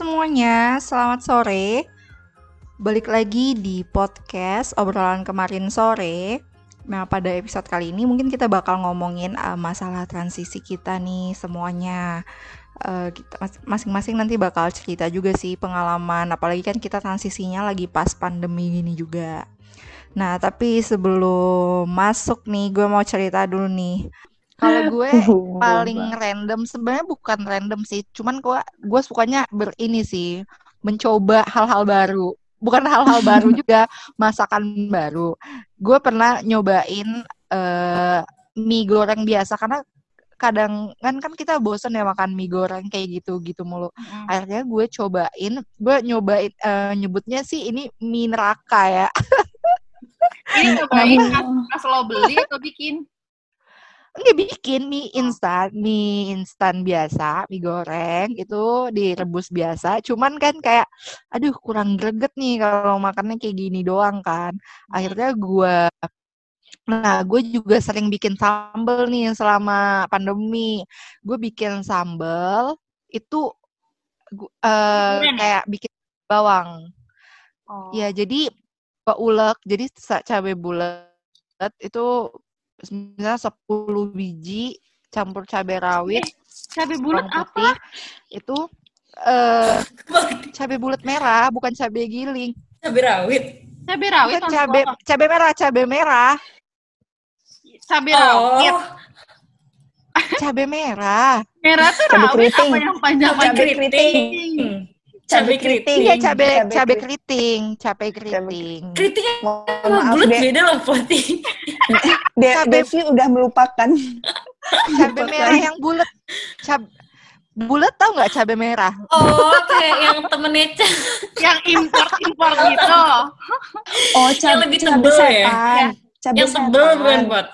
Semuanya, selamat sore. Balik lagi di podcast obrolan kemarin sore. Nah, pada episode kali ini mungkin kita bakal ngomongin uh, masalah transisi kita nih semuanya. Uh, kita masing-masing nanti bakal cerita juga sih pengalaman, apalagi kan kita transisinya lagi pas pandemi gini juga. Nah, tapi sebelum masuk nih, gue mau cerita dulu nih. Kalau gue paling random sebenarnya bukan random sih, cuman gue gue sukanya berini sih, mencoba hal-hal baru. Bukan hal-hal baru juga, masakan baru. Gue pernah nyobain uh, mie goreng biasa karena kadang kan kan kita bosan ya makan mie goreng kayak gitu gitu mulu. Mm. Akhirnya gue cobain, gue nyobain uh, nyebutnya sih ini mie neraka ya. ini nyobain pas lo beli atau bikin? Enggak bikin mie instan, mie instan biasa, mie goreng itu direbus biasa. Cuman kan kayak, aduh kurang greget nih kalau makannya kayak gini doang kan. Akhirnya gue, nah gue juga sering bikin sambel nih selama pandemi. Gue bikin sambel itu uh, kayak bikin bawang. Oh. Ya jadi ulek, jadi cabai bulat itu misalnya 10 biji campur cabai rawit. Eh, cabai bulat apa? Itu eh uh, cabai bulat merah, bukan cabai giling. Cabai rawit. Cabai rawit. Bukan cabai cabai merah, cabai merah. Cabai oh. rawit. Cabai merah. Merah tuh cabai rawit keriting. apa yang panjang-panjang? Cabai keriting cabai keriting. Iya, cabai cabai keriting, cabai keriting. Keriting sama bulat beda loh, Poti. De Devi udah melupakan. cabai merah yang bulat. Cab bulat tau nggak cabai merah? Oh, kayak yang temennya yang import-import gitu. Oh, cabai yang lebih tebel ya. Cabai yang tebel bukan, Pot?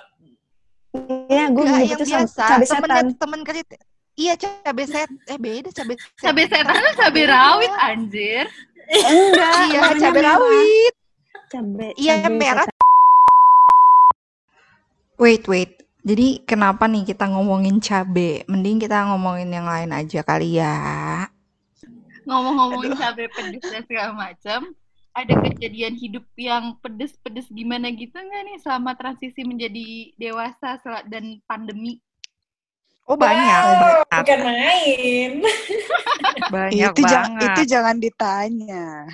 Iya, gue yang biasa. Cabai setan. Temen keriting Iya cabai set eh beda cabai cabai setan kan cabai rawit anjir. Enggak, iya cabai rawit. Cabai Iya merah. Wait, wait. Jadi kenapa nih kita ngomongin cabai? Mending kita ngomongin yang lain aja kali ya. Ngomong-ngomongin cabai pedes dan segala macam, ada kejadian hidup yang pedes-pedes gimana gitu nggak nih selama transisi menjadi dewasa dan pandemi? Oh banyak. Wow, bukan main. banyak itu banget. itu jangan ditanya.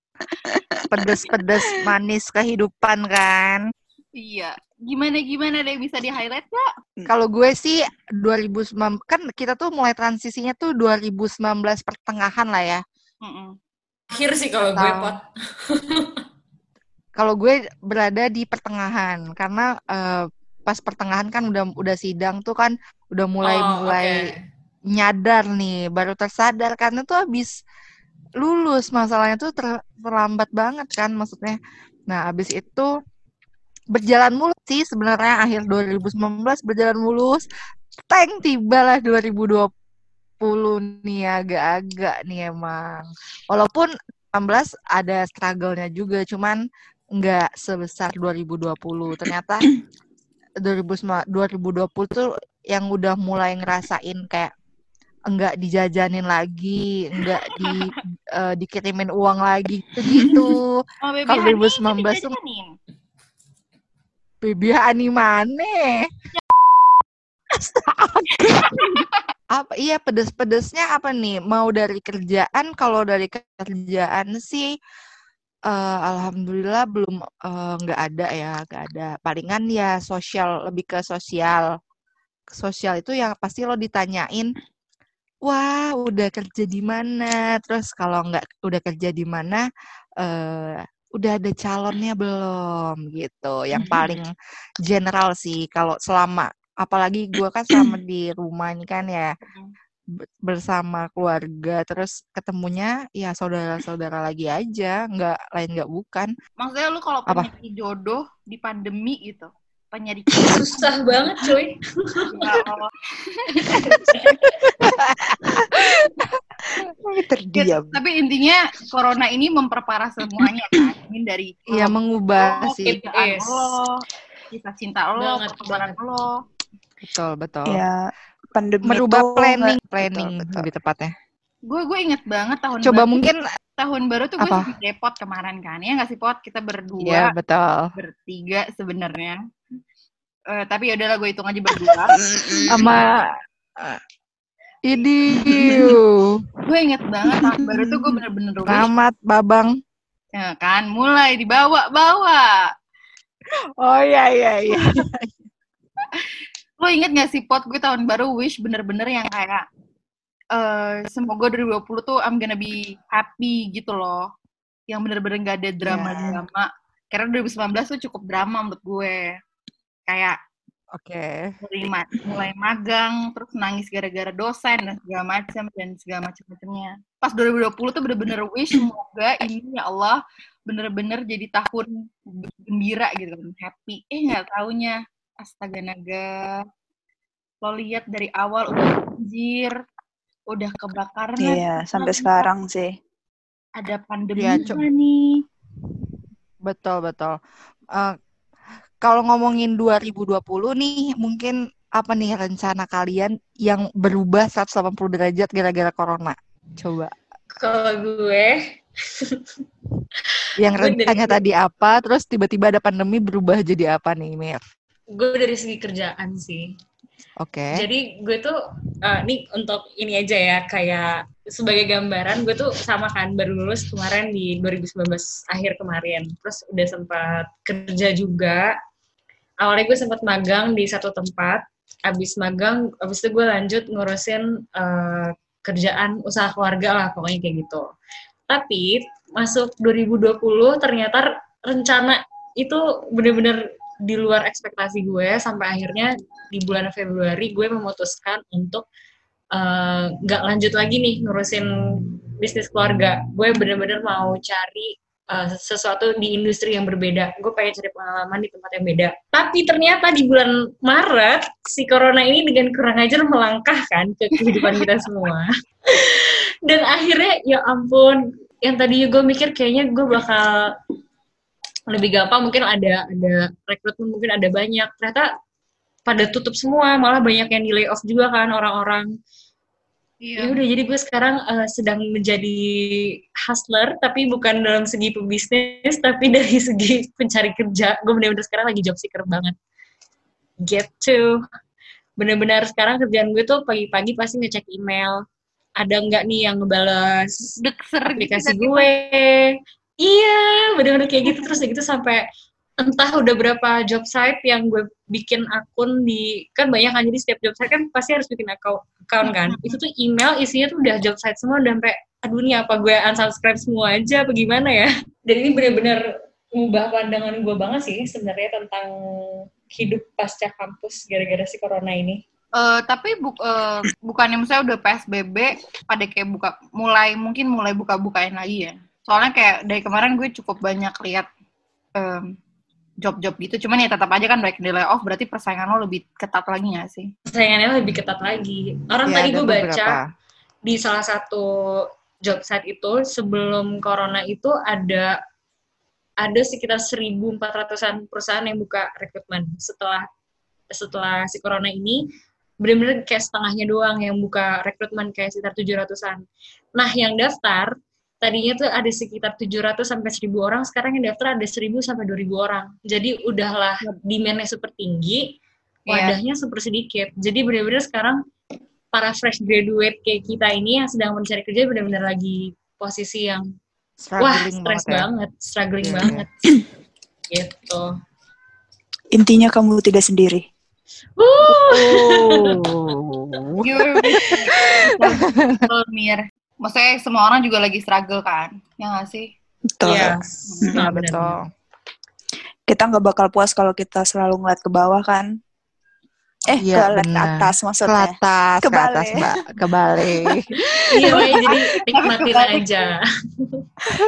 Pedes-pedes manis kehidupan kan. Iya. Gimana gimana deh bisa di highlight gak? Hmm. Kalau gue sih 2019 kan kita tuh mulai transisinya tuh 2019 pertengahan lah ya. Mm -mm. Akhir sih kalau gue pot. kalau gue berada di pertengahan karena uh, pas pertengahan kan udah udah sidang tuh kan udah mulai oh, mulai okay. nyadar nih baru tersadar karena tuh habis lulus masalahnya tuh ter, terlambat banget kan maksudnya nah habis itu berjalan mulus sih sebenarnya akhir 2019 berjalan mulus. Tank tibalah 2020 nih agak-agak nih emang. Walaupun 16 ada struggle-nya juga cuman nggak sebesar 2020 ternyata 2020 tuh yang udah mulai ngerasain kayak enggak dijajanin lagi, enggak di uh, dikirimin uang lagi gitu. Oh, Kalau 2019 tuh Baby Hani mana? apa iya pedes-pedesnya apa nih? Mau dari kerjaan? Kalau dari kerjaan sih uh, alhamdulillah belum uh, nggak ada ya, nggak ada. Palingan ya sosial, lebih ke sosial. Sosial itu yang pasti lo ditanyain, wah udah kerja di mana? Terus kalau nggak udah kerja di mana, uh, udah ada calonnya belum gitu. Yang paling general sih kalau selama apalagi gue kan selama di rumah ini kan ya bersama keluarga terus ketemunya ya saudara-saudara lagi aja nggak lain nggak bukan. Maksudnya lu kalau punya jodoh di pandemi gitu penyari susah banget cuy. Ya terdiam. Tapi intinya corona ini memperparah semuanya kan? Ini dari iya mengubah oh, sih. lo kita cinta lo perkembangan lo. Betul betul. Ya pandemi merubah itu planning. planning betul, betul. lebih tepatnya. Gue gue inget banget tahun Coba mungkin tahun baru tuh gue sempet depot kemarin kan. Ya nggak sih pot kita berdua Iya, betul. bertiga sebenarnya. Eh, tapi ya udahlah gue hitung aja berdua. Sama ini gue inget banget tahun baru tuh gue bener-bener Selamat Babang. ya kan mulai dibawa-bawa. Oh iya iya iya. Lo inget gak sih pot gue tahun baru wish bener-bener yang kayak eh semoga 2020 tuh I'm gonna be happy gitu loh. Yang bener-bener gak ada drama-drama. Karena 2019 tuh cukup drama menurut gue. Kayak Oke. mulai, ma- mulai magang, terus nangis gara-gara dosen dan segala macam dan segala macam-macamnya. Pas 2020 tuh bener-bener wish semoga ini ya Allah bener-bener jadi tahun gembira gitu kan, happy. Eh nggak taunya, astaga naga. Lo lihat dari awal udah banjir, udah kebakaran, Iya, sampai sekarang sih. ada pandemi Iya, Cuk. nih. Betul betul. Eh, kalau ngomongin 2020 nih, mungkin apa nih rencana kalian yang berubah 180 derajat gara-gara corona? Coba. Kalau gue, Yang rencananya tadi apa, terus tiba-tiba ada pandemi berubah jadi apa nih, Mir? gue dari segi kerjaan sih. Oke. Jadi gue tuh, eh, nih untuk ini aja ya, kayak sebagai gambaran, gue tuh sama kan baru lulus kemarin di 2019 akhir kemarin. Terus udah sempat kerja juga. Awalnya gue sempat magang di satu tempat. Abis magang, abis itu gue lanjut ngurusin eh, kerjaan usaha keluarga lah, pokoknya kayak gitu. Tapi masuk 2020 ternyata rencana itu bener-bener di luar ekspektasi gue sampai akhirnya di bulan Februari gue memutuskan untuk eh, nggak lanjut lagi nih ngurusin bisnis keluarga. Gue bener-bener mau cari eh, sesuatu di industri yang berbeda. Gue pengen cari pengalaman di tempat yang beda. Tapi ternyata di bulan Maret si corona ini dengan kurang ajar melangkah kan ke kehidupan kita semua. Dan akhirnya ya ampun, yang tadi gue mikir kayaknya gue bakal lebih gampang mungkin ada ada rekrutmen mungkin ada banyak. Ternyata pada tutup semua malah banyak yang di layoff juga kan orang-orang. Ya Iya. udah jadi gue sekarang eh, sedang menjadi hustler tapi bukan dalam segi pebisnis tapi dari segi pencari kerja. Gue bener-bener sekarang lagi job seeker banget. Get to. Bener-bener sekarang kerjaan gue tuh pagi-pagi pasti ngecek email. Ada nggak nih yang ngebales Dekser gitu aplikasi gue. Iya, bener-bener kayak gitu terus kayak gitu sampai entah udah berapa job site yang gue bikin akun di kan banyak kan jadi setiap job site kan pasti harus bikin account, account kan. Itu tuh email isinya tuh udah job site semua udah sampai aduh nih apa gue unsubscribe semua aja apa gimana ya. Dan ini bener-bener ngubah pandangan gue banget sih sebenarnya tentang hidup pasca kampus gara-gara si corona ini. Eh, tapi bu eh, bukannya misalnya udah PSBB pada kayak buka mulai mungkin mulai buka-bukain lagi ya. Soalnya kayak dari kemarin gue cukup banyak lihat em, job-job gitu. Cuman ya tetap aja kan baik di layoff berarti persaingan lo lebih ketat lagi gak sih? Saingannya lebih ketat lagi. Orang Ya, tadi gue baca beberapa. di salah satu job site itu sebelum corona itu ada ada sekitar 1.400-an perusahaan yang buka rekrutmen setelah setelah si corona ini benar-benar kayak setengahnya doang yang buka rekrutmen kayak sekitar 700-an. Nah, yang daftar tadinya tuh ada sekitar 700 sampai 1000 orang, sekarang yang daftar ada 1000 sampai 2000 orang. Jadi udahlah demand-nya super tinggi, Iya. wadahnya super sedikit. Jadi benar-benar sekarang para fresh graduate kayak kita ini yang sedang mencari kerja benar-benar lagi posisi yang wah Struggling stres banget ya. banget, struggling Iya, banget. gitu. Intinya kamu tidak sendiri. Wuh. Oh. Mir. Maksudnya semua orang juga lagi struggle kan? Ya gak sih? Betul. Iya, Iya, nah, betul. Kita nggak bakal puas kalau kita selalu ngeliat ke bawah kan. Eh, Iya, ke ke atas Ke maksudnya. atas, ke atas, Mbak. Kebalik. Iya, makanya jadi nikmatin aja.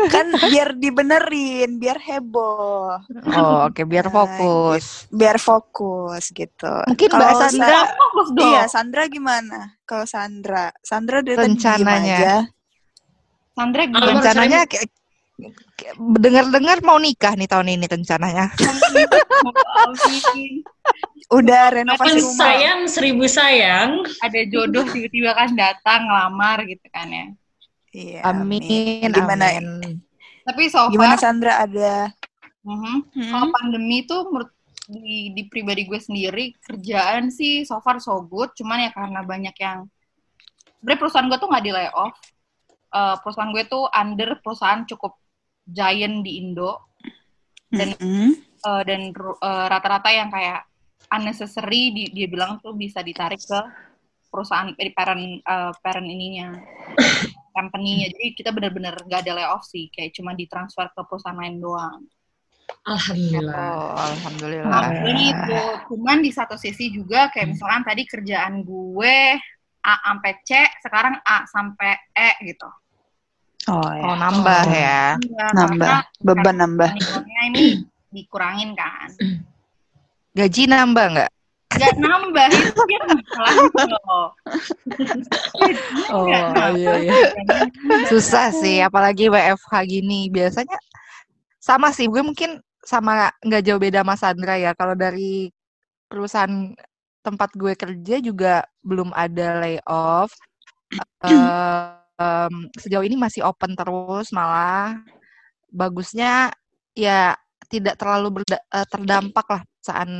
kan biar dibenerin, biar heboh, Oh, oke, biar Nah, fokus. biar fokus gitu. Mungkin Mbak Sandra Sa- Fokus dong. Iya, Sandra gimana? Kalau Sandra, Sandra dari Rencananya. aja. Sandra gimana? rencananya dengar-dengar mau nikah nih tahun ini rencananya. Amin. Udah renovasi rumah. sayang seribu sayang. Ada jodoh tiba-tiba kan datang ngelamar gitu kan ya. Iya, Amin, Gimana, amin. Tapi so Gimana far, Sandra ada? mhm, Hmm? kalau pandemi tuh menurut di, di pribadi gue sendiri kerjaan sih so far so good cuman ya karena banyak yang sebenarnya perusahaan gue tuh nggak di layoff Eh, perusahaan gue tuh under perusahaan cukup giant di Indo Dan- Mm-mm. Eh, dan ru- eh, rata-rata yang kayak unnecessary di- dia bilang tuh bisa ditarik ke perusahaan eh, parent eh, parent ininya company-nya jadi kita benar-benar nggak ada layoff sih kayak cuma ditransfer ke perusahaan lain doang Alhamdulillah. Oh, alhamdulillah. Nah, ini itu. Cuman di satu sisi juga kayak misalkan tadi kerjaan gue A sampai C, sekarang A sampai E gitu. Oh Oh, ya. nambah Oh. ya. Iya, Nambah, beban nambah. nilainya ini dikurangin kan. Gaji nambah nggak? Gak nambah, itu masalah loh. Oh, Nggak nambah. iya, iya. Susah sih, apalagi WFH gini. Biasanya sama sih, gue mungkin sama nggak jauh beda sama Sandra ya. Kalau dari perusahaan tempat gue kerja juga belum ada layoff. Eh, em, sejauh ini masih open terus, malah bagusnya ya tidak terlalu berda- eh, terdampak lah perusahaan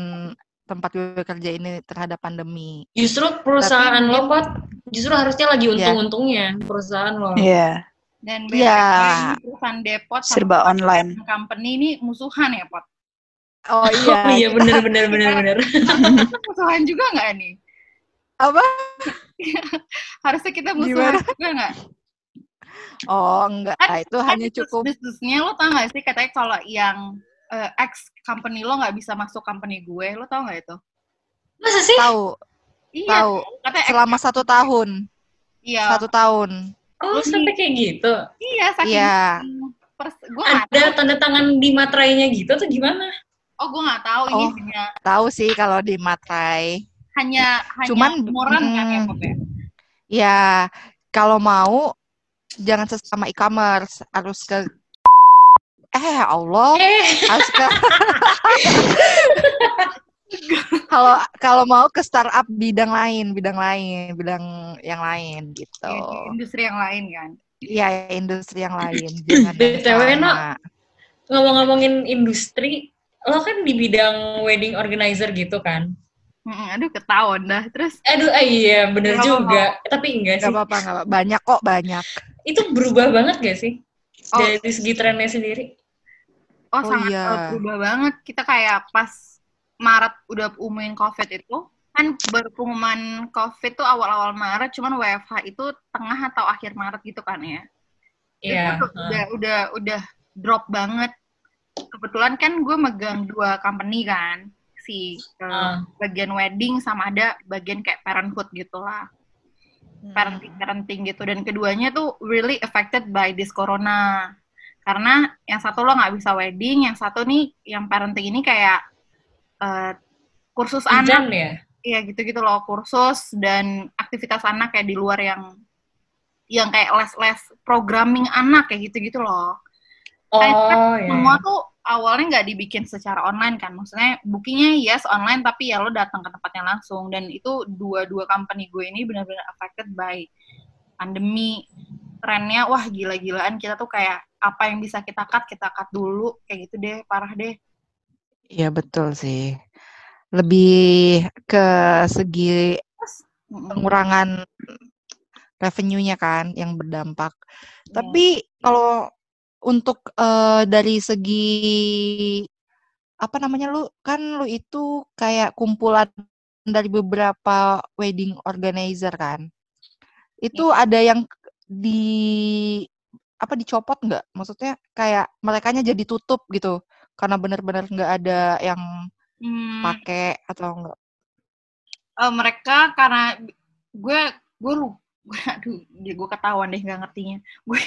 tempat gue kerja ini terhadap pandemi. Justru perusahaan Tapi lo, Pot, justru harusnya lagi Ya. untung-untungnya perusahaan lo. Iya, Dan Iya. BTW ini perusahaan depot sama serba online. company ini musuhan ya, Pot? Oh iya, Oh iya bener bener bener bener. musuhan juga nggak nih? apa? Harusnya kita musuhan Gimana? juga nggak? Oh enggak, Kan- itu Kan hanya cukup bisnisnya lo tau gak sih katanya kalau yang eh, ex company lo nggak bisa masuk company gue, lo tau nggak itu? Masa sih? tahu, Iya, tahu. Selama satu tahun, iya, satu tahun. Oh sampai kayak gitu. iya, saking Iya. pers, gue nggak Ada tanda tangan di materainya gitu atau gimana? oh gue nggak tahu ini Oh. hanya Tahu sih kalau di Matrai. hanya hanya Cuman, umuran kan ya Pop ya? Ya, kalau mau jangan sesama e-commerce, harus ke eh ya Allah, ke kalau kalau mau ke startup bidang lain, bidang lain, bidang yang lain gitu. Di industri yang lain kan. Iya, industri yang lain. BTW. Nok. ngomong-ngomongin industri, lo kan di bidang wedding organizer gitu kan? Mm-mm, aduh ketahuan dah. Terus Aduh, ah, iya bener Nggak juga. Tapi enggak Gak sih. apa-apa, gak apa Banyak kok, banyak. Itu berubah banget gak sih? Oh. Dari segi trennya sendiri? Oh, Oh, sangat iya. uh, berubah banget. Kita kayak pas Maret udah umumin COVID itu, kan baru pengumuman COVID tuh awal-awal Maret, cuman WFH itu tengah atau akhir Maret gitu kan ya. Iya. Itu udah udah udah drop banget. Kebetulan kan gue megang dua company kan, si uh, bagian wedding sama ada bagian kayak parenthood gitu lah, Hmm. parenting parenting gitu. Dan keduanya tuh really affected by this corona. Karena yang satu lo nggak bisa wedding, yang satu nih yang parenting ini kayak uh, kursus anak Hujan ya? Iya gitu-gitu loh kursus dan aktivitas anak kayak di luar yang yang kayak les-les programming anak kayak gitu-gitu loh. Oh, ya. Semua tuh awalnya nggak dibikin secara online kan, maksudnya bookingnya yes online tapi ya lo datang ke tempatnya langsung dan itu dua-dua company gue ini benar-benar affected by pandemi. Trennya wah gila-gilaan kita tuh kayak apa yang bisa kita cut kita cut dulu kayak gitu deh parah deh. Iya betul sih. Lebih ke segi pengurangan revenue-nya kan yang berdampak. Iya. Tapi kalau untuk eh, dari segi apa namanya lu kan lu itu kayak kumpulan dari beberapa wedding organizer kan. Itu ada yang di apa dicopot nggak? Maksudnya kayak merekanya jadi tutup gitu karena benar-benar nggak ada yang Hmm. pakai atau enggak. Eh, mereka karena gue gue lu gue aduh gue ketahuan deh nggak ngertinya gue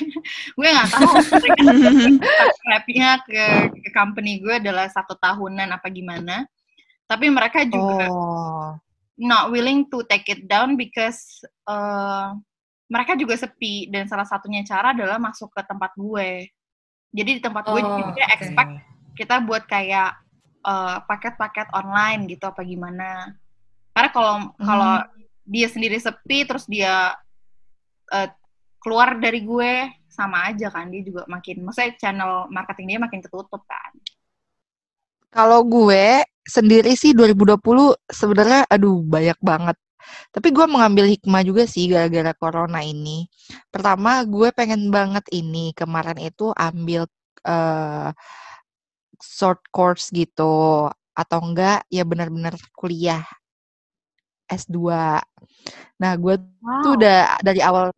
gue nggak tahu mereka ke, ke company gue adalah satu tahunan apa gimana tapi mereka juga Oh. not willing to take it down because eh, mereka juga sepi dan salah satunya cara adalah masuk ke tempat gue jadi di tempat gue Oh, jadi dia oke. expect kita buat kayak eh, paket-paket online gitu apa gimana karena kalau kalau dia sendiri sepi terus dia eh, keluar dari gue sama aja kan dia juga makin maksudnya channel marketing dia makin ketutup kan Kalau gue sendiri sih 2020 sebenarnya aduh banyak banget. Tapi gue mengambil hikmah juga sih gara-gara corona ini. Pertama, gue pengen banget ini kemarin itu ambil eh short course gitu atau enggak ya benar-benar kuliah S2. Nah, gue tuh wow udah dari awal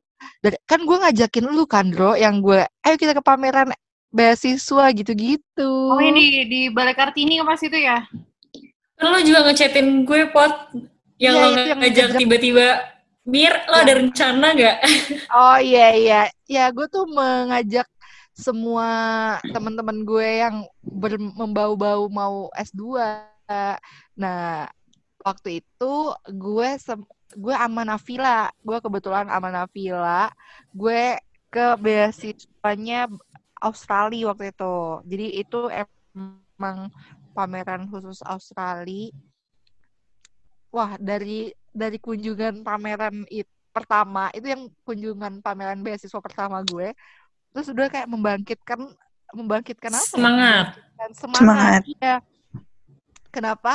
dari kan gue ngajakin lu kan, Bro, yang gue ayo kita ke pameran beasiswa gitu-gitu. oh ini di Balai Kartini pas itu ya Kan lo juga ngechatin gue pot yang Iya, lo yang ngajak tiba-tiba Mir, lo Iya. ada rencana gak? Oh iya iya. Ya gue tuh mengajak semua teman-teman gue yang ber- membau-bau mau S2. Nah, waktu itu gue sem- gue sama Nafila, gue kebetulan sama Nafila, gue ke beasiswanya Australia waktu itu. Jadi itu emang pameran khusus Australia. Wah, dari dari kunjungan pameran itu pertama itu yang kunjungan pameran beasiswa pertama gue terus udah kayak membangkitkan membangkitkan apa ya? Semangat. Membangkitkan semangat, Semangat. Iya. kenapa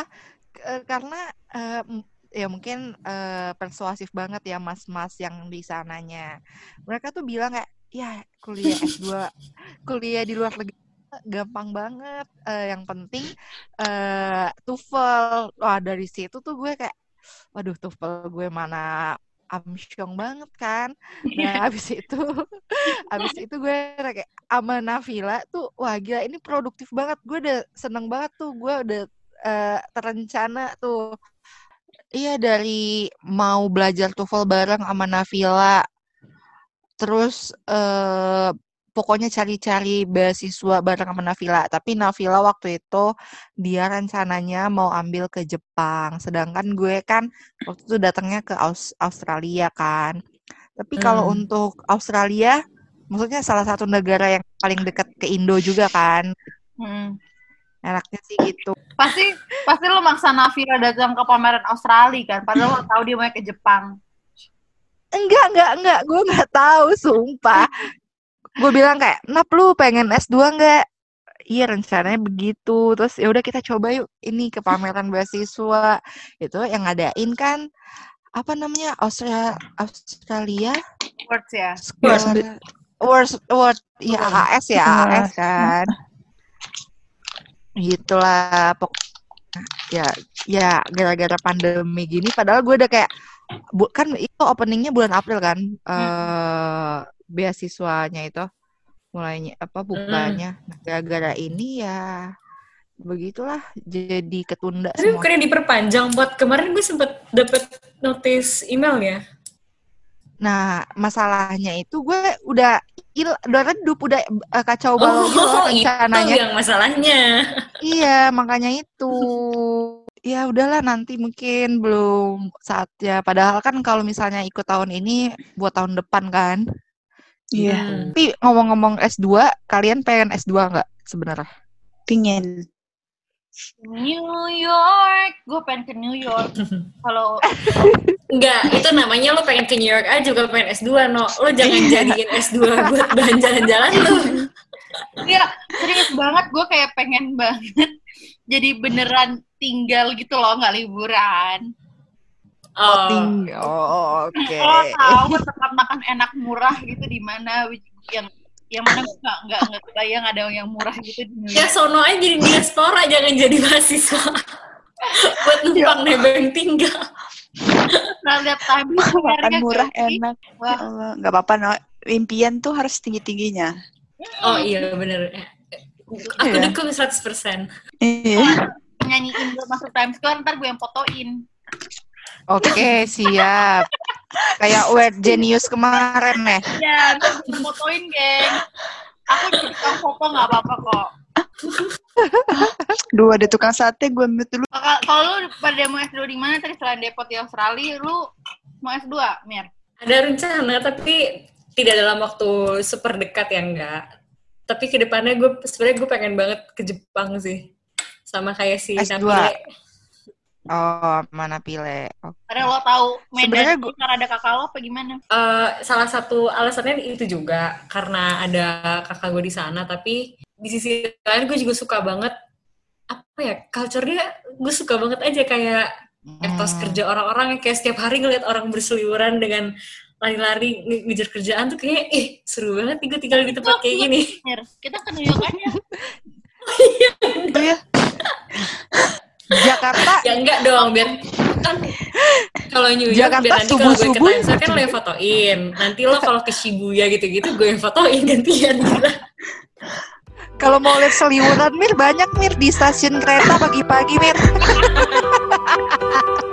K- karena eh, m- ya mungkin eh, persuasif banget ya mas-mas yang di sananya mereka tuh bilang kayak ya kuliah S2 kuliah di luar negeri gampang banget. Eh, yang penting eh TOEFL. Wah dari situ tuh gue kayak waduh TOEFL gue mana amsyong banget kan? Nah habis itu habis itu gue kayak sama Nafila tuh wah gila ini produktif banget. Gue udah seneng banget tuh gue udah eh, terencana tuh. Iya dari mau belajar TOEFL bareng sama Nafila terus eh pokoknya cari-cari beasiswa bareng sama Nafila. Tapi Nafila waktu itu dia rencananya mau ambil ke Jepang, sedangkan gue kan waktu itu datangnya ke Aus- Australia kan. Tapi kalau Hmm. untuk Australia, maksudnya salah satu negara yang paling dekat ke Indo juga kan. Hmm. Enaknya sih gitu. pasti pasti lo maksa Nafira datang ke pameran Australia kan padahal lo tahu dia mau ke Jepang Enggak, enggak, enggak. Gue nggak tahu, sumpah. Gue bilang kayak, Nap lu pengen S2 enggak? Iya rencananya begitu. Terus ya udah kita coba yuk ini ke pameran beasiswa. Itu yang ngadain kan apa namanya Australia Australia words ya Square World World ya AAS ya AAS kan. Gitulah pokoknya ya ya gara-gara pandemi gini padahal gue udah kayak bu, kan itu openingnya bulan April kan? Eh beasiswanya itu mulainya apa bukanya nah, gara-gara ini ya begitulah jadi ketunda Tapi semua. bukannya diperpanjang? Buat kemarin gue sempet dapet notice email ya. nah masalahnya itu gue udah il, udah redup udah eh, kacau balau Oh, gitu loh itu rencananya. yang masalahnya. iya makanya itu ya udahlah nanti mungkin belum saatnya padahal kan kalau misalnya ikut tahun ini buat tahun depan kan Iya, Hmm. Tapi ngomong-ngomong S2, kalian pengen S2 nggak sebenarnya? pingin. New York gue pengen ke New York kalau Enggak, itu namanya lo pengen ke New York aja juga pengen S2, no. Lo jangan jadiin S2 buat bahan jalan-jalan tuh. Iya, serius banget gue kayak pengen banget jadi beneran tinggal gitu loh nggak liburan Oh, Ting- oh, oke. lo tahu tempat makan enak murah gitu di mana yang yang mana gue nggak nggak nggak kebayang ada yang murah gitu di ya sono aja jadi diaspora, jangan jadi mahasiswa. buat numpang nebeng tinggal. nah lihat Square Makan ya, murah guys. enak. Ya Wah. Allah, nggak apa-apa. No. Impian tuh harus tinggi-tingginya. Oh iya, bener. Aku Iya. dukung 100%. Iya. nyanyiin gue masuk Times Square ntar gue yang fotoin Oke, siap. Kayak Weird Genius kemarin ya. ya ntar gue fotoin geng aku jadi tukang foto nggak apa-apa kok Dua ada tukang sate, gue ambil dulu. Kalau kalau lu pada mau S2 di mana tadi selain depot di Australia, lu mau S2, Mir? Ada rencana, tapi tidak dalam waktu super dekat ya enggak. Tapi ke depannya gue sebenarnya gue pengen banget ke Jepang sih, sama kayak si S2. Nabile. Oh, mana pile. Oke. Karena lo tahu Medan gua- karena ada kakak lo apa gimana? Eh, salah satu alasannya itu juga karena ada kakak gue di sana tapi di sisi lain gue juga suka banget apa ya culture-nya gue suka banget aja kayak etos Hmm. kerja orang-orang yang kayak setiap hari ngeliat orang berseliweran dengan lari-lari nge- ngejar kerjaan tuh kayak ih seru banget nih gue tinggal di tempat kayak gini kita ke New York aja. Itu ya. Jakarta ya enggak dong biar kan kalau New York Jakarta biar nanti kalau gue ke subuh-subuh Times Square kan lo yang fotoin nanti lo kalau ke Shibuya gitu-gitu gue yang fotoin gantian gila kalau mau lihat seliweran Mir banyak Mir di stasiun kereta pagi-pagi Mir.